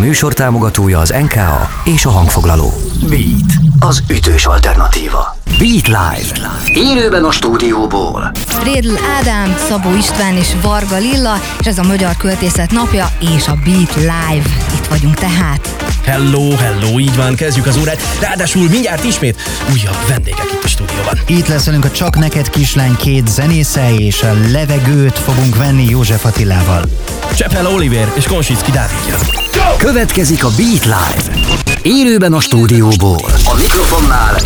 műsor támogatója az NKA és a hangfoglaló. Beat, az ütős alternatíva. Beat Live. Élőben a stúdióból. Rédl Ádám, Szabó István és Varga Lilla, és ez a Magyar Költészet napja és a Beat Live. Itt vagyunk tehát. Hello, hello, így van, kezdjük az órát. Ráadásul mindjárt ismét újabb vendégek itt a stúdióban. Itt lesz velünk a Csak Neked Kislány két zenésze, és a levegőt fogunk venni József Attilával. Csepel Oliver és Konsicki Dávidja. Következik a Beat Live. Élőben a stúdióból. A mikrofonnál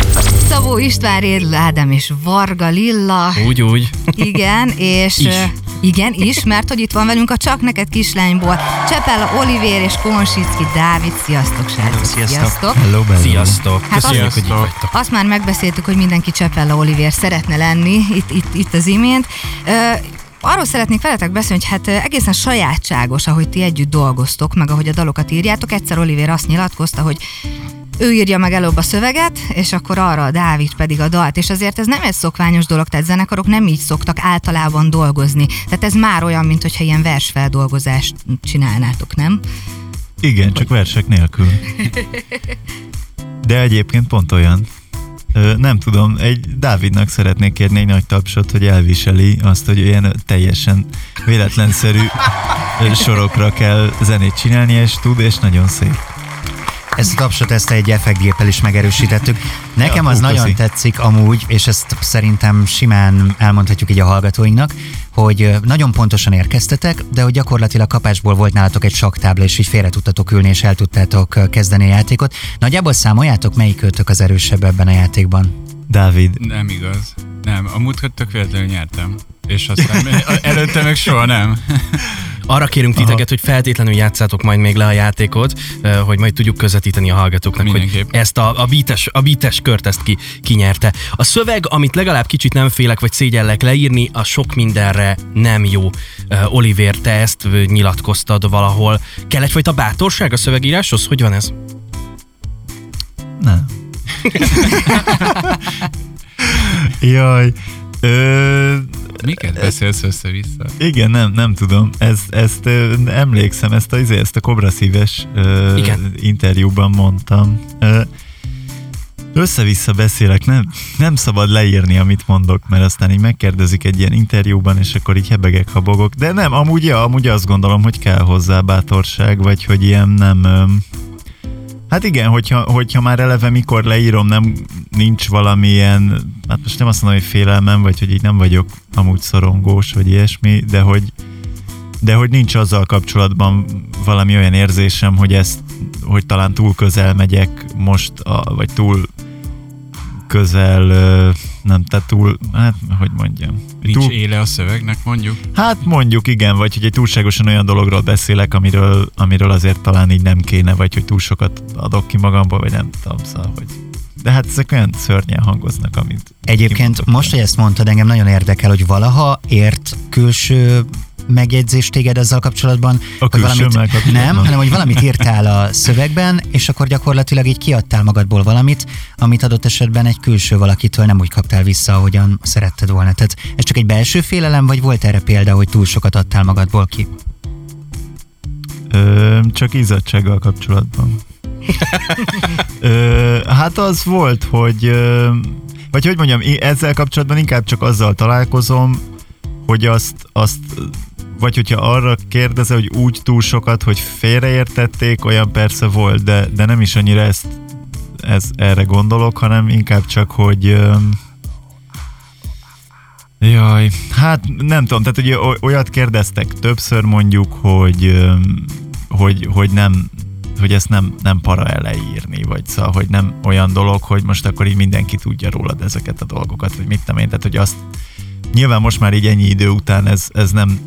Szabó István, Rédl Ádám és Varga Lilla. Úgy, úgy. Igen, és... Is. Igen, is, mert hogy itt van velünk a Csak Neked Kislányból Csepella Olivér és Konsicki Dávid. Sziasztok, srácok! Sziasztok! Hello, bello. Sziasztok. Hát Köszönjük, azt- hogy itt vagytok. Azt már megbeszéltük, hogy mindenki Csepella Olivér szeretne lenni itt, itt, itt az imént. Ö, Arról szeretnék veletek beszélni, hogy hát egészen sajátságos, ahogy ti együtt dolgoztok, meg ahogy a dalokat írjátok. Egyszer Oliver azt nyilatkozta, hogy ő írja meg előbb a szöveget, és akkor arra a Dávid pedig a dalt. És azért ez nem egy szokványos dolog, tehát zenekarok nem így szoktak általában dolgozni. Tehát ez már olyan, mint hogyha ilyen versfeldolgozást csinálnátok, nem? Igen, csak versek nélkül. De egyébként pont olyan. Nem tudom, egy Dávidnak szeretnék kérni egy nagy tapsot, hogy elviseli azt, hogy ilyen teljesen véletlenszerű sorokra kell zenét csinálni, és tud, és nagyon szép. Ezt a tapsot ezt egy effektgéppel is megerősítettük. Nekem Ja, az hú, nagyon köszi. tetszik amúgy, és ezt szerintem simán elmondhatjuk így a hallgatóinknak, hogy nagyon pontosan érkeztetek, de hogy gyakorlatilag kapásból volt nálatok egy saktábla, és így félre tudtatok ülni, és el tudtátok kezdeni a játékot. Nagyjából számoljátok, melyik költök az erősebb ebben a játékban? Dávid, Nem igaz. Nem, a múltkor tök véletlenül nyertem. És aztán előtte meg soha nem. Arra kérünk titeket, hogy feltétlenül játszátok majd még le a játékot, hogy majd tudjuk közvetíteni a hallgatóknak, hogy Mindenképp. ezt a, a, beates, a beates kört ezt ki, kinyerte. A szöveg, amit legalább kicsit nem félek, vagy szégyellek leírni, a sok mindenre nem jó. Oliver, te ezt nyilatkoztad valahol. Kell egyfajta bátorság a szövegíráshoz? Hogy van ez? nem. Jaj. Ö, Miket beszélsz össze-vissza? igen, nem, nem tudom. Ez, ezt emlékszem, ezt a, izé, ezt a Kobra szíves ö, Igen. interjúban mondtam. Ö, össze-vissza beszélek, nem, nem szabad leírni, amit mondok, mert aztán így megkérdezik egy ilyen interjúban, és akkor így hebegek, habogok. De nem, amúgy, ja, amúgy azt gondolom, hogy kell hozzá bátorság, vagy hogy ilyen nem... Öm, Hát igen, hogyha, hogyha már eleve mikor leírom, nem nincs valamilyen, hát most nem azt mondom, hogy félelmem, vagy hogy így nem vagyok amúgy szorongós, vagy ilyesmi, de hogy, de hogy nincs azzal kapcsolatban valami olyan érzésem, hogy ezt, hogy talán túl közel megyek most, a, vagy túl közel, nem, tehát túl, hát hogy mondjam. Nincs túl, éle a szövegnek, mondjuk. Hát mondjuk igen, vagy hogy egy túlságosan olyan dologról beszélek, amiről, amiről azért talán így nem kéne, vagy hogy túl sokat adok ki magamból, vagy nem tudom, szóval, hogy... De hát ezek olyan szörnyen hangoznak, amit... Egyébként most, hogy ezt mondtad, engem nagyon érdekel, hogy valaha ért külső megjegyzést téged ezzel kapcsolatban? A Vagy valamit, kapcsolatban? Nem, hanem hogy valamit írtál a szövegben, és akkor gyakorlatilag így kiadtál magadból valamit, amit adott esetben egy külső valakitől nem úgy kaptál vissza, ahogyan szeretted volna. Tehát ez csak egy belső félelem, vagy volt erre példa, hogy túl sokat adtál magadból ki? Ö, csak izzadsággal kapcsolatban. Ö, hát az volt, hogy... Ö, vagy hogy mondjam, ezzel kapcsolatban inkább csak azzal találkozom, hogy azt, azt vagy hogyha arra kérdeze, hogy úgy túl sokat, hogy félreértették, olyan persze volt, de, de nem is annyira ezt, ez, erre gondolok, hanem inkább csak, hogy Jaj, hát nem tudom, tehát ugye olyat kérdeztek többször mondjuk, hogy, hogy, hogy nem hogy ezt nem, nem para eleírni, vagy szóval, hogy nem olyan dolog, hogy most akkor így mindenki tudja rólad ezeket a dolgokat, vagy mit tudom én, tehát hogy azt nyilván most már így ennyi idő után ez, ez nem,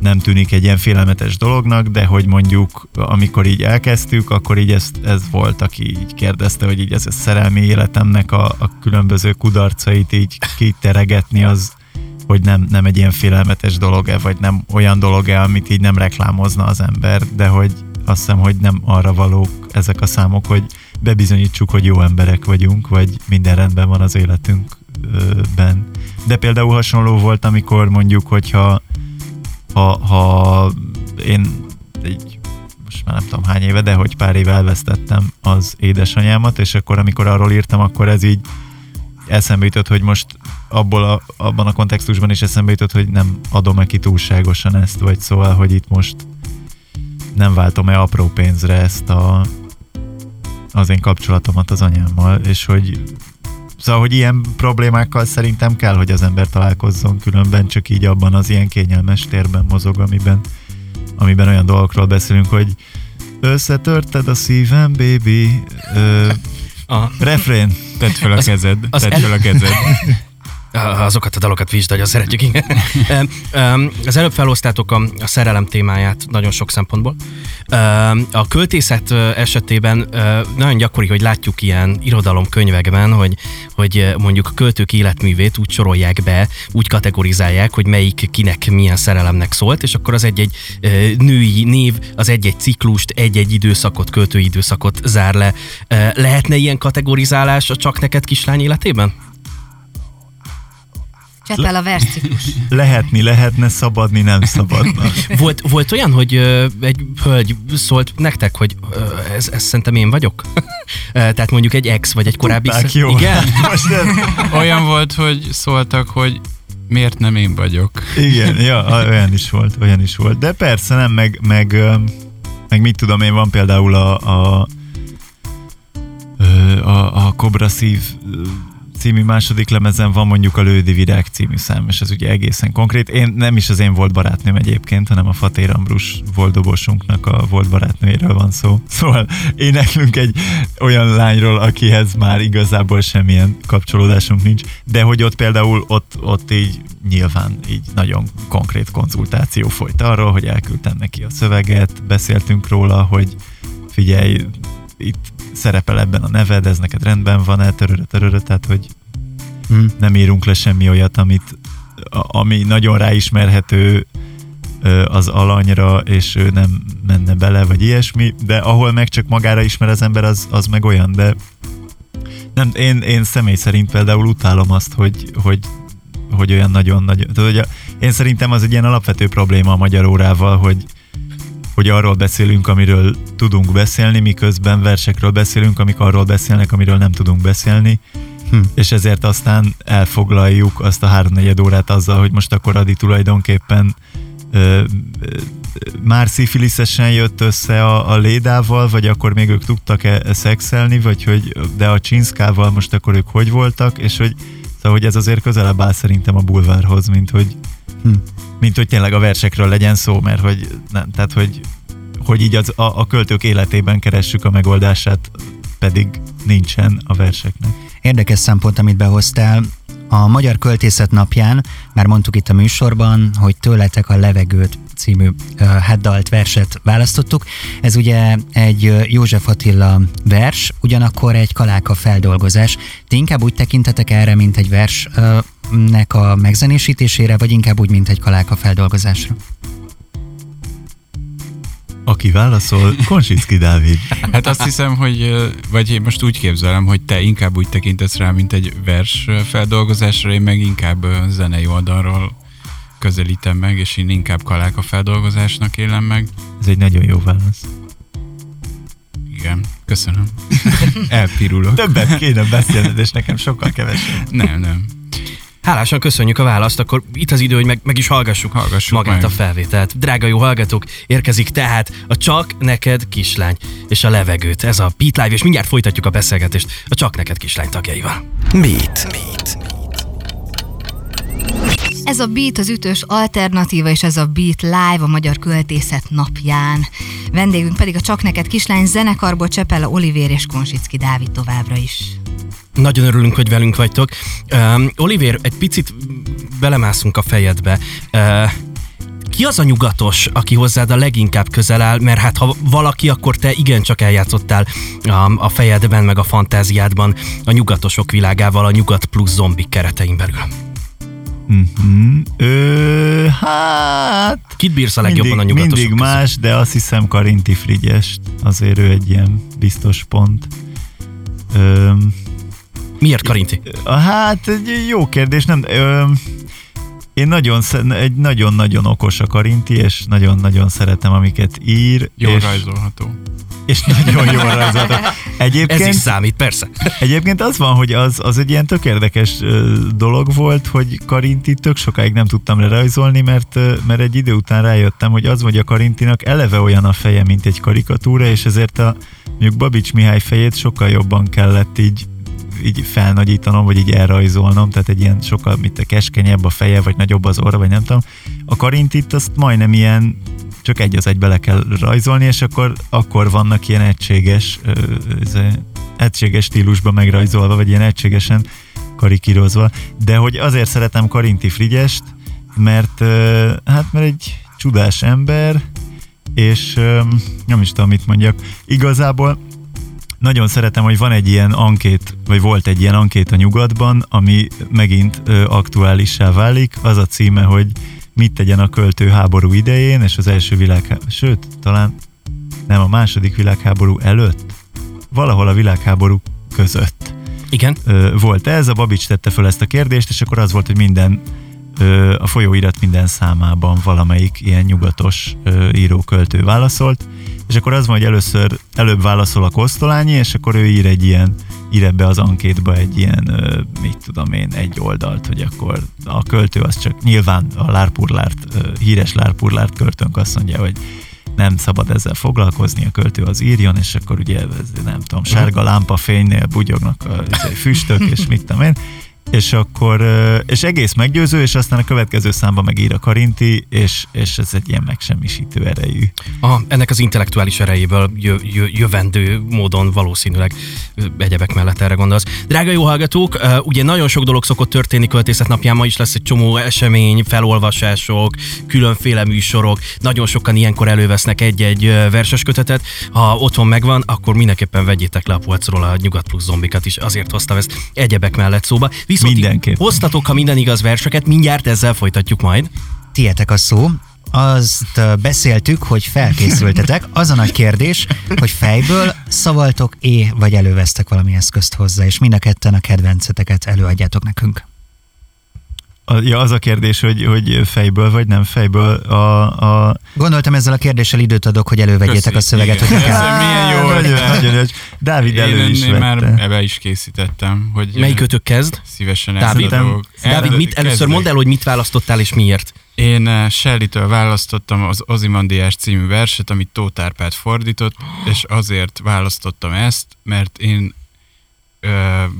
nem tűnik egy ilyen félelmetes dolognak, de hogy mondjuk amikor így elkezdtük, akkor így ez, ez volt, aki így kérdezte, hogy így ez a szerelmi életemnek a, a különböző kudarcait így kiteregetni, az hogy nem, nem egy ilyen félelmetes dolog-e, vagy nem olyan dolog-e, amit így nem reklámozna az ember, de hogy azt hiszem, hogy nem arra valók ezek a számok, hogy bebizonyítsuk, hogy jó emberek vagyunk, vagy minden rendben van az életünkben. De például hasonló volt, amikor mondjuk, hogyha ha, ha én egy, most már nem tudom hány éve, de hogy pár éve elvesztettem az édesanyámat, és akkor amikor arról írtam, akkor ez így eszembe jutott, hogy most abból a, abban a kontextusban is eszembe jutott, hogy nem adom-e ki túlságosan ezt, vagy szóval, hogy itt most nem váltom-e apró pénzre ezt a, az én kapcsolatomat az anyámmal, és hogy Szóval, hogy ilyen problémákkal szerintem kell, hogy az ember találkozzon, különben csak így abban az ilyen kényelmes térben mozog, amiben, amiben olyan dolgokról beszélünk, hogy összetörted a szívem, baby. Ö, A, refrén. Tedd fel a kezed, az tedd el- fel a kezed. azokat a dalokat vizsd, nagyon szeretjük, igen. Az előbb felhoztátok a, a szerelem témáját nagyon sok szempontból. Em, A költészet esetében nagyon gyakori, hogy látjuk ilyen irodalomkönyvekben, hogy, hogy mondjuk a költők életművét úgy sorolják be, úgy kategorizálják, hogy melyik kinek milyen szerelemnek szólt, és akkor az egy-egy női név, az egy-egy ciklust, egy-egy időszakot, költői időszakot zár le. Lehetne ilyen kategorizálás a csak neked kislány életében? Cseppel a versciklus. Lehetni lehetne, szabadni nem szabadna. Volt, volt olyan, hogy ö, egy hölgy szólt nektek, hogy ö, ez, ez szerintem én vagyok? Tehát mondjuk egy ex, vagy egy korábbi... Tudták, jó. Igen? Most ez, Olyan volt, hogy szóltak, hogy miért nem én vagyok. igen, ja, olyan is volt, olyan is volt. De persze nem, meg, meg, meg mit tudom én, van például a, a, a, a Cobra Szív című második lemezen van mondjuk a Lődi Virág című szám, és ez ugye egészen konkrét. Én nem is az én volt barátnőm egyébként, hanem a Fatér Ambrus volt dobosunknak a volt barátnőjéről van szó. Szóval éneklünk egy olyan lányról, akihez már igazából semmilyen kapcsolódásunk nincs, de hogy ott például ott, ott így nyilván így nagyon konkrét konzultáció folyt arról, hogy elküldtem neki a szöveget, beszéltünk róla, hogy figyelj, itt szerepel ebben a neved, ez neked rendben van-e, törörö, törörö, tehát hogy Hm. nem írunk le semmi olyat, amit, a- ami nagyon ráismerhető az alanyra, és ő nem menne bele, vagy ilyesmi, de ahol meg csak magára ismer az ember, az, az meg olyan, de nem, én, én személy szerint például utálom azt, hogy, hogy, hogy olyan nagyon-nagyon, tudod, hogy a, én szerintem az egy ilyen alapvető probléma a magyar órával, hogy, hogy arról beszélünk, amiről tudunk beszélni, miközben versekről beszélünk, amik arról beszélnek, amiről nem tudunk beszélni, Hm. és ezért aztán elfoglaljuk azt a háromnegyed órát azzal, hogy most akkor Adi tulajdonképpen ö, ö, már szifiliszesen jött össze a, a Lédával, vagy akkor még ők tudtak-e szexelni, vagy hogy de a Csinszkával most akkor ők hogy voltak, és hogy szóval, hogy ez azért közelebb áll szerintem a bulvárhoz, mint hogy Hm. Mint hogy tényleg a versekről legyen szó, mert hogy nem, tehát hogy, hogy így az, a, a költők életében keressük a megoldását, pedig nincsen a verseknek. Érdekes szempont, amit behoztál. A Magyar Költészet napján, már mondtuk itt a műsorban, hogy tőletek a levegőt című uh, verset választottuk. Ez ugye egy József Attila vers, ugyanakkor egy kaláka feldolgozás. Ti inkább úgy tekintetek erre, mint egy versnek a megzenésítésére, vagy inkább úgy, mint egy kaláka feldolgozásra? Aki válaszol, Konsicki Dávid. Hát azt hiszem, hogy, vagy én most úgy képzelem, hogy te inkább úgy tekintesz rá, mint egy vers feldolgozásra, én meg inkább zenei oldalról közelítem meg, és én inkább kalák a feldolgozásnak élem meg. Ez egy nagyon jó válasz. Igen, köszönöm. Elpirulok. Többet kéne beszélned, és nekem sokkal kevesebb. Nem, nem. Hálásan köszönjük a választ, akkor itt az idő, hogy meg, meg is hallgassuk, Hallgassuk magát meg. a felvételt. Drága jó hallgatók, érkezik tehát a Csak Neked Kislány és a Levegőt. Ez a Beat Live, és mindjárt folytatjuk a beszélgetést a Csak Neked Kislány tagjaival. Beat. Beat. Ez a Beat az ütős alternatíva, és ez a Beat Live a Magyar Költészet napján. Vendégünk pedig a Csak Neked Kislány zenekarból Csepella Olivér és Konsicki Dávid továbbra is. Nagyon örülünk, hogy velünk vagytok. Um, Oliver, egy picit belemászunk a fejedbe. Uh, ki az a nyugatos, aki hozzád a leginkább közel áll, mert hát ha valaki, akkor te igencsak eljátszottál a, a fejedben, meg a fantáziádban a nyugatosok világával, a nyugat plusz zombik keretein belül. Mm-hmm. Ö, hát... Kit bírsz a legjobban mindig, a nyugatosok mindig közül? más, de azt hiszem Karinti Frigyest, azért ő egy ilyen biztos pont. Öm, Miért Karinti? Hát egy jó kérdés, nem. Ö, én nagyon, egy nagyon-nagyon okos a Karinti, és nagyon-nagyon szeretem, amiket ír. Jól és, rajzolható. És nagyon jól rajzolható. Egyébként, Ez is számít, persze. Egyébként az van, hogy az, az egy ilyen tök érdekes dolog volt, hogy Karinti tök sokáig nem tudtam lerajzolni, mert, mert egy idő után rájöttem, hogy az, hogy a Karintinak eleve olyan a feje, mint egy karikatúra, és ezért a mondjuk Babics Mihály fejét sokkal jobban kellett így így felnagyítanom, vagy így elrajzolnom, tehát egy ilyen sokkal, mint a keskenyebb a feje, vagy nagyobb az orra, vagy nem tudom. A Karintit azt majdnem ilyen csak egy az egybe le kell rajzolni, és akkor, akkor vannak ilyen egységes, ez, egységes stílusban megrajzolva, vagy ilyen egységesen karikírozva. De hogy azért szeretem Karinti Frigyest, mert hát mert egy csodás ember, és nem is tudom, mit mondjak. Igazából nagyon szeretem, hogy van egy ilyen ankét, vagy volt egy ilyen ankét a nyugatban, ami megint ö, aktuálissá válik. Az a címe, hogy mit tegyen a költő háború idején, és az első világháború, sőt, talán nem a második világháború előtt, valahol a világháború között Igen. ö, volt ez, a Babics tette föl ezt a kérdést, és akkor az volt, hogy minden ö, a folyóirat minden számában valamelyik ilyen nyugatos ö, író-költő válaszolt, és akkor az van, hogy először előbb válaszol a Kosztolányi, és akkor ő ír egy ilyen, ír ebbe az ankétba egy ilyen, mit tudom én, egy oldalt, hogy akkor a költő az csak nyilván a Lárpurlárt, híres Lárpurlárt költőnk azt mondja, hogy nem szabad ezzel foglalkozni, a költő az írjon, és akkor ugye nem tudom, sárga lámpafénynél bugyognak a izé, füstök, és mit tudom én, és akkor, és egész meggyőző, és aztán a következő számban megír a Karinti, és, és ez egy ilyen megsemmisítő erejű. Aha, ennek az intellektuális erejéből jö, jö, jövendő módon valószínűleg egyebek mellett erre gondolsz. Drága jó hallgatók, ugye nagyon sok dolog szokott történni költészet napján, ma is lesz egy csomó esemény, felolvasások, különféle műsorok, nagyon sokan ilyenkor elővesznek egy-egy verses kötetet. Ha otthon megvan, akkor mindenképpen vegyétek le a polcról a Nyugat Plus zombikat is, azért hoztam ezt egyebek mellett szóba. Viszont ti Mindenképpen. hoztatok, ha minden igaz verseket, mindjárt ezzel folytatjuk majd. Tietek a szó. Azt beszéltük, hogy felkészültetek. Az a nagy kérdés, hogy fejből szavaltok é, vagy elővesztek valami eszközt hozzá, és mind a ketten a kedvenceteket előadjátok nekünk. A, ja, az a kérdés, hogy, hogy fejből vagy nem fejből a, a Gondoltam ezzel a kérdéssel időt adok, hogy elővegyétek a Köszi. szöveget, hogy Igen. nekem. Ez milyen jó nagyon, nagyon, nagyon, Dávid elő Én, is én már ebbe is készítettem, hogy Melyik ötök kezd? szívesen Dávid, elfogadok. Dávid, mit, először Kezdek. mondd el, hogy mit választottál és miért. Én eh, Shelley-től választottam az Ozymandiás című verset, amit Tóth Árpád fordított, és azért választottam ezt, mert én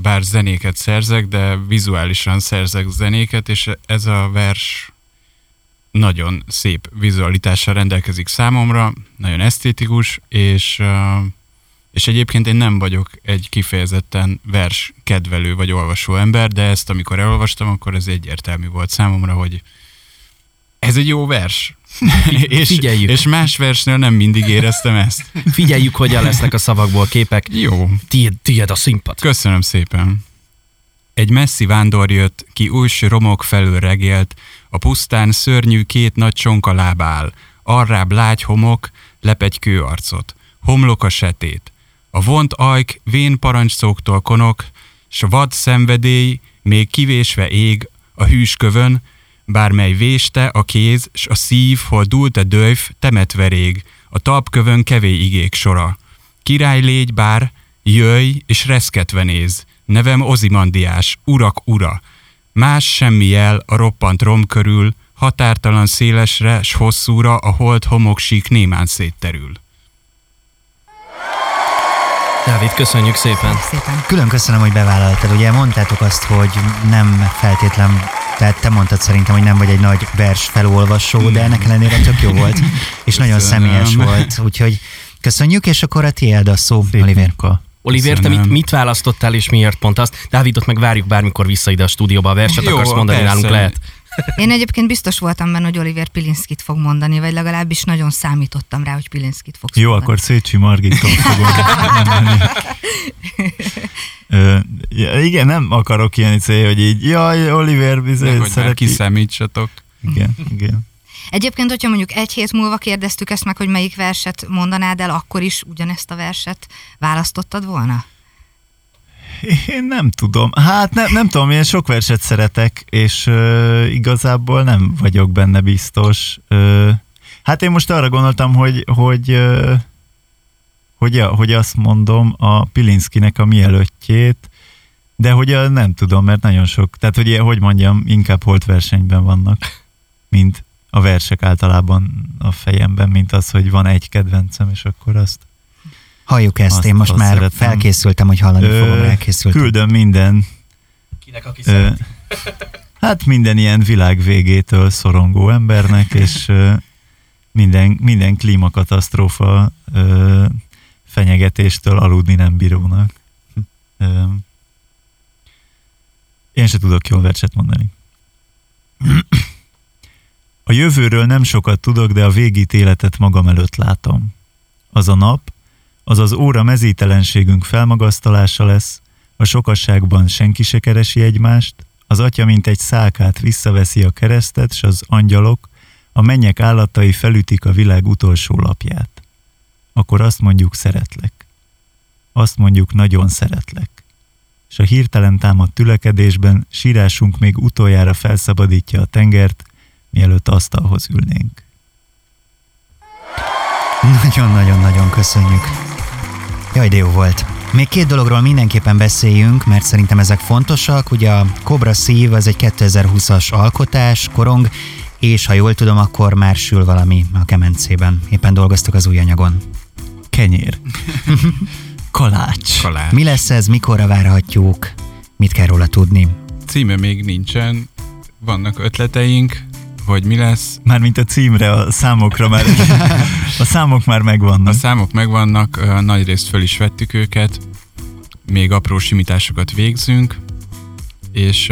bár zenéket szerzek, de vizuálisan szerzek zenéket, és ez a vers nagyon szép vizualitással rendelkezik számomra, nagyon esztétikus, és, és egyébként én nem vagyok egy kifejezetten vers kedvelő vagy olvasó ember, de ezt amikor elolvastam, akkor ez egyértelmű volt számomra, hogy ez egy jó vers. És, figyeljük. és más versnél nem mindig éreztem ezt. Figyeljük, hogyan lesznek a szavakból képek. Jó, Tied, tied a színpad. köszönöm szépen. Egy messzi vándor jött, ki újs romok felől regélt, a pusztán szörnyű két nagy csonka láb áll, arrább lágy homok, lep egy kőarcot, homlok a setét. A vont ajk vén parancsszóktól konok, s vad szenvedély még kivésve ég a hűskövön, bármely véste a kéz, s a szív, hol dúlt a döjf, temetve rég, a talpkövön kevé igék sora. Király légy bár, jöjj és reszketve néz, nevem Ozimandiás, urak ura. Más semmi jel a roppant rom körül, határtalan szélesre s hosszúra a holt homoksík némán szétterül. Dávid, köszönjük szépen. Szépen. Külön köszönöm, hogy bevállaltad. Ugye mondtátok azt, hogy nem feltétlen, tehát te mondtad szerintem, hogy nem vagy egy nagy vers felolvasó, de ennek ellenére tök jó volt, és nagyon Köszönöm. személyes volt, úgyhogy köszönjük, és akkor a tiéd a szó, Szép Oliver. munka. Oliver, te mit, mit választottál és miért pont azt? Dávidot meg várjuk bármikor vissza ide a stúdióba. A verset Jó, akarsz mondani persze. nálunk lehet? Én egyébként biztos voltam benne, hogy Oliver Pilinszkit fog mondani, vagy legalábbis nagyon számítottam rá, hogy Pilinszkit fogsz Jó, mondani. akkor Szécsi fogom. Ö, ja, igen, nem akarok ilyen cél, hogy így, jaj, Oliver bizony már szereti. kiszámítsatok. Igen, igen. Egyébként, hogyha mondjuk egy hét múlva kérdeztük ezt meg, hogy melyik verset mondanád el, akkor is ugyanezt a verset választottad volna? Én nem tudom. Hát ne, nem tudom, én sok verset szeretek, és uh, igazából nem vagyok benne biztos. Uh, hát én most arra gondoltam, hogy, hogy, uh, hogy, hogy azt mondom a Pilinszkinek a mielőttjét, de hogy uh, nem tudom, mert nagyon sok, tehát hogy, hogy mondjam, inkább holt versenyben vannak, mint a versek általában a fejemben, mint az, hogy van egy kedvencem, és akkor azt Halljuk ezt, azt, én most már szeretem. felkészültem, hogy hallani Ö, fogom, elkészültem. Küldöm minden. Kinek, aki Ö, Hát minden ilyen világ végétől szorongó embernek, és minden, minden klímakatasztrófa ö, fenyegetéstől aludni nem bírónak. Ö, én se tudok jól verset mondani. A jövőről nem sokat tudok, de a végítéletet magam előtt látom. Az a nap, az az óra mezítelenségünk felmagasztalása lesz, a sokasságban senki se keresi egymást, az atya mint egy szálkát visszaveszi a keresztet, s az angyalok, a mennyek állatai felütik a világ utolsó lapját. Akkor azt mondjuk szeretlek. Azt mondjuk nagyon szeretlek. És a hirtelen támadt tülekedésben sírásunk még utoljára felszabadítja a tengert, mielőtt asztalhoz ülnénk. Nagyon-nagyon-nagyon köszönjük. Jaj, de jó volt. Még két dologról mindenképpen beszéljünk, mert szerintem ezek fontosak. Ugye a Cobra szív az egy 2020-as alkotás, korong, és ha jól tudom, akkor már sül valami a kemencében. Éppen dolgoztuk az új anyagon. Kenyér. Kalács. Kalács. Mi lesz ez, mikorra várhatjuk, mit kell róla tudni? Címe még nincsen, vannak ötleteink, hogy mi lesz. Mármint a címre, a számokra már, a számok már megvannak. A számok megvannak, nagy részt föl is vettük őket, még apró simításokat végzünk, és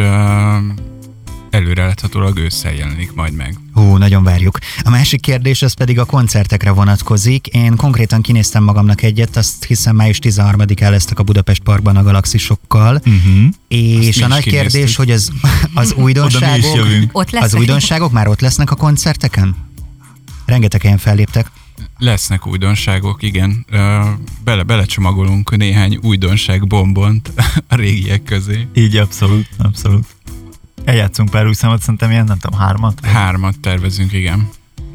előreláthatólag ősszel jelenik majd meg. Hú, nagyon várjuk. A másik kérdés az pedig a koncertekre vonatkozik. Én konkrétan kinéztem magamnak egyet, azt hiszem május 13-án lesztek a Budapest Parkban a galaxisokkal, uh-huh. és azt a nagy kérdés, hogy az, az újdonságok, ott az újdonságok már ott lesznek a koncerteken? Rengeteg helyen felléptek. Lesznek újdonságok, igen. Bele, belecsomagolunk néhány újdonság bombont a régiek közé. Így abszolút, abszolút. Eljátszunk pár új számot, szerintem ilyen, nem tudom, hármat? Vagy? Hármat tervezünk, igen.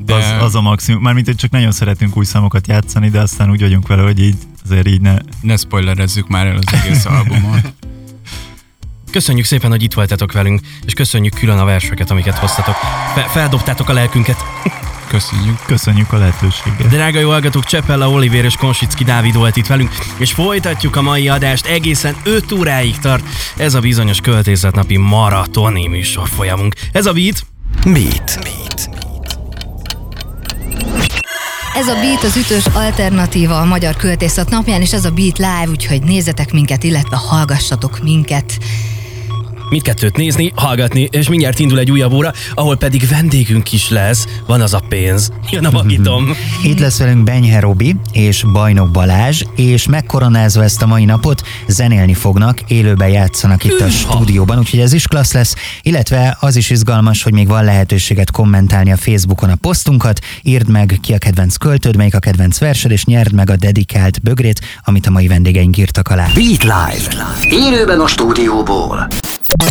De... Az, az a maximum. Mármint, hogy csak nagyon szeretünk új számokat játszani, de aztán úgy vagyunk vele, hogy így azért így ne... Ne spoilerezzük már el az egész albumot. Köszönjük szépen, hogy itt voltatok velünk, és köszönjük külön a verseket, amiket hoztatok. Fe- feldobtátok a lelkünket. Köszönjük. Köszönjük a lehetőséget. Drága jó hallgatók, Csepella Oliver és Konsicki Dávid volt itt velünk, és folytatjuk a mai adást, egészen 5 óráig tart ez a bizonyos költészetnapi maratoni műsor folyamunk. Ez a Beat. Beat. Beat. Ez a Beat az ütős alternatíva a Magyar Költészet napján, és ez a Beat live, úgyhogy nézzetek minket, illetve hallgassatok minket mindkettőt nézni, hallgatni, és mindjárt indul egy újabb óra, ahol pedig vendégünk is lesz, van az a pénz. Jön a magitom. Itt lesz velünk Benyhe Robi és Bajnok Balázs, és megkoronázva ezt a mai napot zenélni fognak, élőben játszanak itt a stúdióban, úgyhogy ez is klassz lesz, illetve az is izgalmas, hogy még van lehetőséget kommentálni a Facebookon a posztunkat, írd meg ki a kedvenc költőd, melyik a kedvenc versed, és nyerd meg a dedikált bögrét, amit a mai vendégeink írtak alá. Beat Live. Élőben a stúdióból.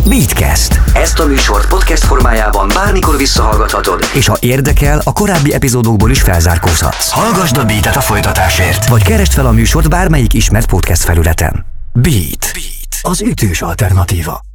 Beatcast. Ezt a műsort podcast formájában bármikor visszahallgathatod, és ha érdekel, a korábbi epizódokból is felzárkózhatsz. Hallgasd a Beat-et a folytatásért, vagy keresd fel a műsort bármelyik ismert podcast felületen. Beat. Beat. Az ütős alternatíva.